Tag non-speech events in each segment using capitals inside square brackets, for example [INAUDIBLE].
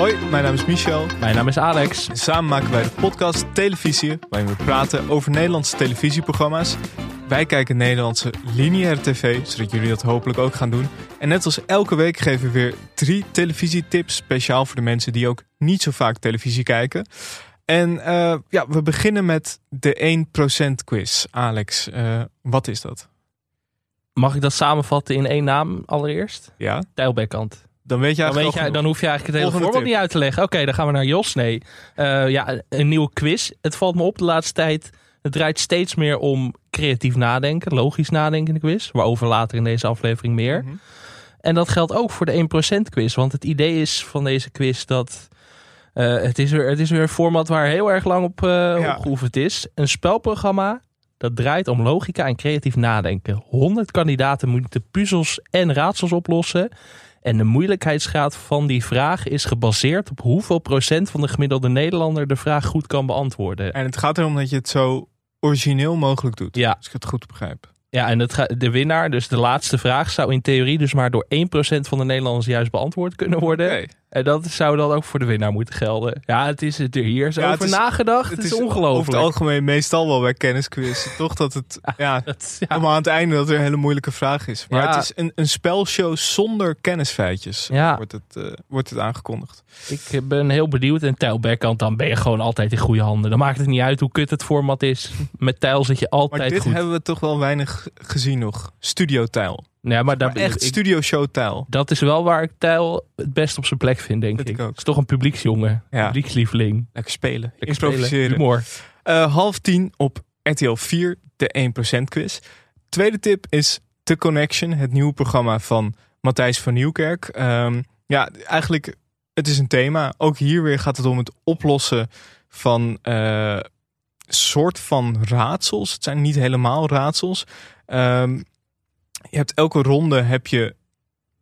Hoi, mijn naam is Michel. Mijn naam is Alex. En samen maken wij de podcast Televisie, waarin we praten over Nederlandse televisieprogramma's. Wij kijken Nederlandse lineaire tv, zodat jullie dat hopelijk ook gaan doen. En net als elke week geven we weer drie televisietips, speciaal voor de mensen die ook niet zo vaak televisie kijken. En uh, ja, we beginnen met de 1% quiz. Alex, uh, wat is dat? Mag ik dat samenvatten in één naam allereerst? Ja. Tijlbekkant. Dan, weet je dan, weet je, dan hoef je eigenlijk het hele voorbeeld niet uit te leggen. Oké, okay, dan gaan we naar Jos. Nee, uh, ja, een nieuwe quiz. Het valt me op de laatste tijd. Het draait steeds meer om creatief nadenken, logisch nadenken in de quiz. Waarover later in deze aflevering meer. Mm -hmm. En dat geldt ook voor de 1% quiz. Want het idee is van deze quiz dat... Uh, het, is weer, het is weer een format waar heel erg lang op, uh, ja. op geoefend is. Een spelprogramma dat draait om logica en creatief nadenken. 100 kandidaten moeten puzzels en raadsels oplossen. En de moeilijkheidsgraad van die vraag is gebaseerd op hoeveel procent van de gemiddelde Nederlander de vraag goed kan beantwoorden. En het gaat erom dat je het zo origineel mogelijk doet. Ja. Als ik het goed begrijp. Ja, en het de winnaar, dus de laatste vraag, zou in theorie dus maar door 1% van de Nederlanders juist beantwoord kunnen worden. Okay. En dat zou dan ook voor de winnaar moeten gelden. Ja, het is er hier zo Ja, over het is- nagedacht. Het Het, is, Over ongelooflijk. het algemeen meestal wel bij kennisquiz. [LAUGHS] Toch dat het ja, Dat- ja. helemaal aan het einde dat er een hele moeilijke vraag is. Maar Ja. het is een, een spelshow zonder kennisfeitjes. Ja. Wordt, het, eh, wordt het aangekondigd. Ik ben heel benieuwd. En Tijl Berkant, dan ben je gewoon altijd in goede handen. Dan maakt het niet uit hoe kut het format is. Met Tijl zit je Maar altijd dit goed. hebben we toch wel weinig gezien nog. Studio-tijl. Ja, maar daar Maar echt ik- studio-show-tijl. dat is wel waar ik Tijl het best op zijn plek vind, denk ik. Het is toch een publieksjongen. Ja. Publiekslieveling. Lekker spelen. Lekker Improviseren. spelen. Humor. Eh, half tien op RTL 4, de 1% quiz. Tweede tip is The Connection, het nieuwe programma van Matthijs van Nieuwkerk. Ehm, ja, eigenlijk, het is een thema. Ook hier weer gaat het om het oplossen van eh soort van raadsels. Het zijn niet helemaal raadsels. Ehm, je hebt elke ronde heb je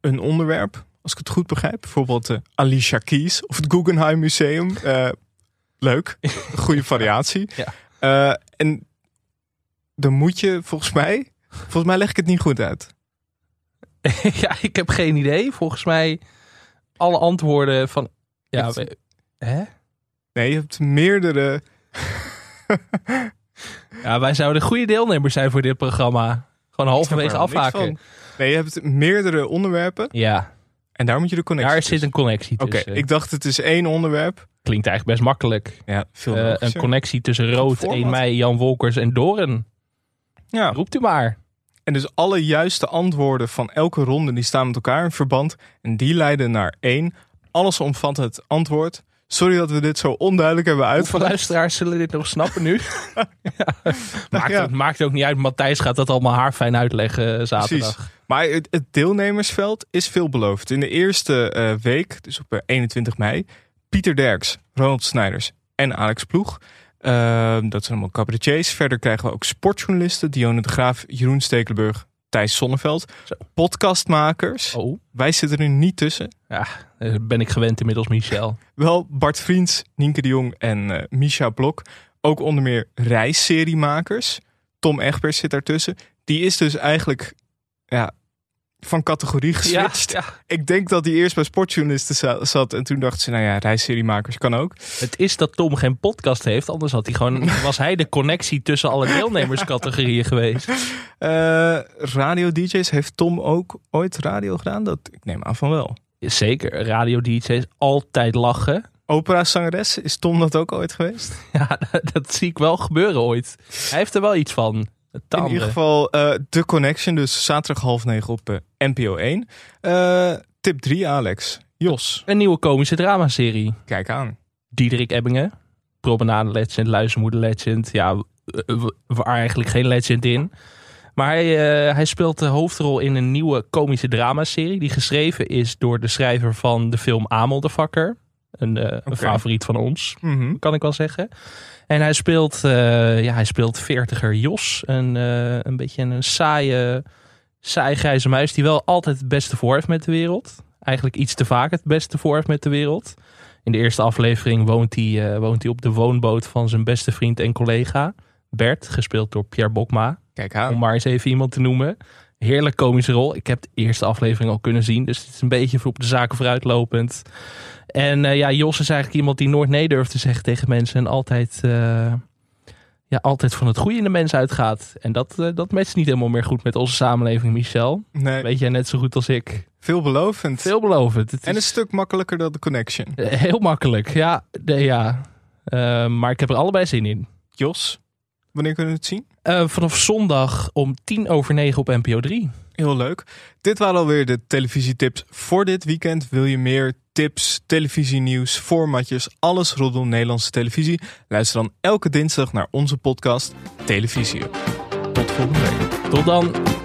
een onderwerp, als ik het goed begrijp. Bijvoorbeeld de Alicia Keys of het Guggenheim Museum. Eh, leuk, [LAUGHS] goede variatie. Ja. Eh, en dan moet je volgens mij, volgens mij leg ik het niet goed uit. [LAUGHS] ja, ik heb geen idee. Volgens mij alle antwoorden van... Ja, we- hè? Nee, je hebt meerdere. [LAUGHS] Ja, wij zouden goede deelnemers zijn voor dit programma. Gewoon halverwege er afhaken. van. Nee, je hebt meerdere onderwerpen Ja, en daar moet je de connectie. daar zit een connectie Oké, tussen. ik dacht het is één onderwerp. Klinkt eigenlijk best makkelijk. Ja, veel Eh, een connectie tussen Rood, format. 1 mei, Jan Wolkers en Doren. Ja. Roept u maar. En dus alle juiste antwoorden van elke ronde die staan met elkaar in verband. En die leiden naar één allesomvattend antwoord. Sorry dat we dit zo onduidelijk hebben Hoeveel uitgelegd. luisteraars zullen dit nog snappen nu? [LAUGHS] ja. Maakt, Ja. ook, maakt ook niet uit. Matthijs gaat dat allemaal haarfijn uitleggen eh, zaterdag. Precies. Maar het, het deelnemersveld is veelbelovend. In de eerste eh, week, dus op eh, 21 mei, Pieter Derks, Ronald Snijders en Alex Ploeg. Eh, dat zijn allemaal cabaretiers. Verder krijgen we ook sportjournalisten. Dionne de Graaf, Jeroen Stekelenburg, Thijs Sonneveld. Zo. Podcastmakers. Oh, Wij zitten er niet tussen. ja, ben ik gewend inmiddels, Michel. Wel Bart Vriends, Nienke de Jong en eh Misha Blok. Ook onder meer reissseriemakers. Tom Egbers zit daartussen. Die is dus eigenlijk ja, van categorie geswitcht. ja, Ik denk dat hij eerst bij sportjournalisten za- zat. En toen dacht ze, nou ja, reissseriemakers kan ook. het is dat Tom geen podcast heeft. Anders had hij gewoon, [LAUGHS] was hij de connectie tussen alle deelnemerscategorieën [LAUGHS] geweest. Eh, radio DJ's, heeft Tom ook ooit radio gedaan? Dat, ik neem aan van wel. Zeker, radio DJ's altijd lachen. Opera-zangeres, is Tom dat ook ooit geweest? [LAUGHS] Ja, dat zie ik wel gebeuren ooit. Hij heeft er wel iets van. In ieder geval eh The Connection, dus zaterdag half negen op eh, NPO 1. Eh, tip 3, Alex. Jos, Een nieuwe komische dramaserie. kijk aan. Diederik Ebbingen. Promenade Legend, Luizenmoeder Legend. Ja, waar eigenlijk geen legend in. Maar hij, hij speelt de hoofdrol in een nieuwe komische dramaserie. Die geschreven is door de schrijver van de film Amel de Vakker. Een, eh, een favoriet van ons, Mhm. kan ik wel zeggen. En hij speelt, eh ja, hij speelt veertiger Jos. Een, eh, een beetje een saaie, saai grijze muis die wel altijd het beste voor heeft met de wereld. Eigenlijk iets te vaak het beste voor heeft met de wereld. In de eerste aflevering woont hij, woont hij op de woonboot van zijn beste vriend en collega. Bert, gespeeld door Pierre Bokma. Kijk Om aan. maar eens even iemand te noemen. Heerlijk komische rol. Ik heb de eerste aflevering al kunnen zien. Dus het is een beetje op de zaken vooruitlopend. En uh, ja, Jos is eigenlijk iemand die nooit nee durft te zeggen tegen mensen. En altijd, uh, ja, altijd van het goede in de mens uitgaat. En dat, uh, dat matcht niet helemaal meer goed met onze samenleving, Michel. Nee. Weet jij net zo goed als ik. Veelbelovend. Veelbelovend. Het en een stuk makkelijker dan de connection. Heel makkelijk, ja. De, ja. maar ik heb er allebei zin in. Jos, wanneer kunnen we het zien? Vanaf zondag om tien over negen op NPO 3. Heel leuk. Dit waren alweer de televisietips voor dit weekend. Wil je meer tips, televisienieuws, formatjes, alles rondom Nederlandse televisie? Luister dan elke dinsdag naar onze podcast Televisie. Tot volgende week. Tot dan.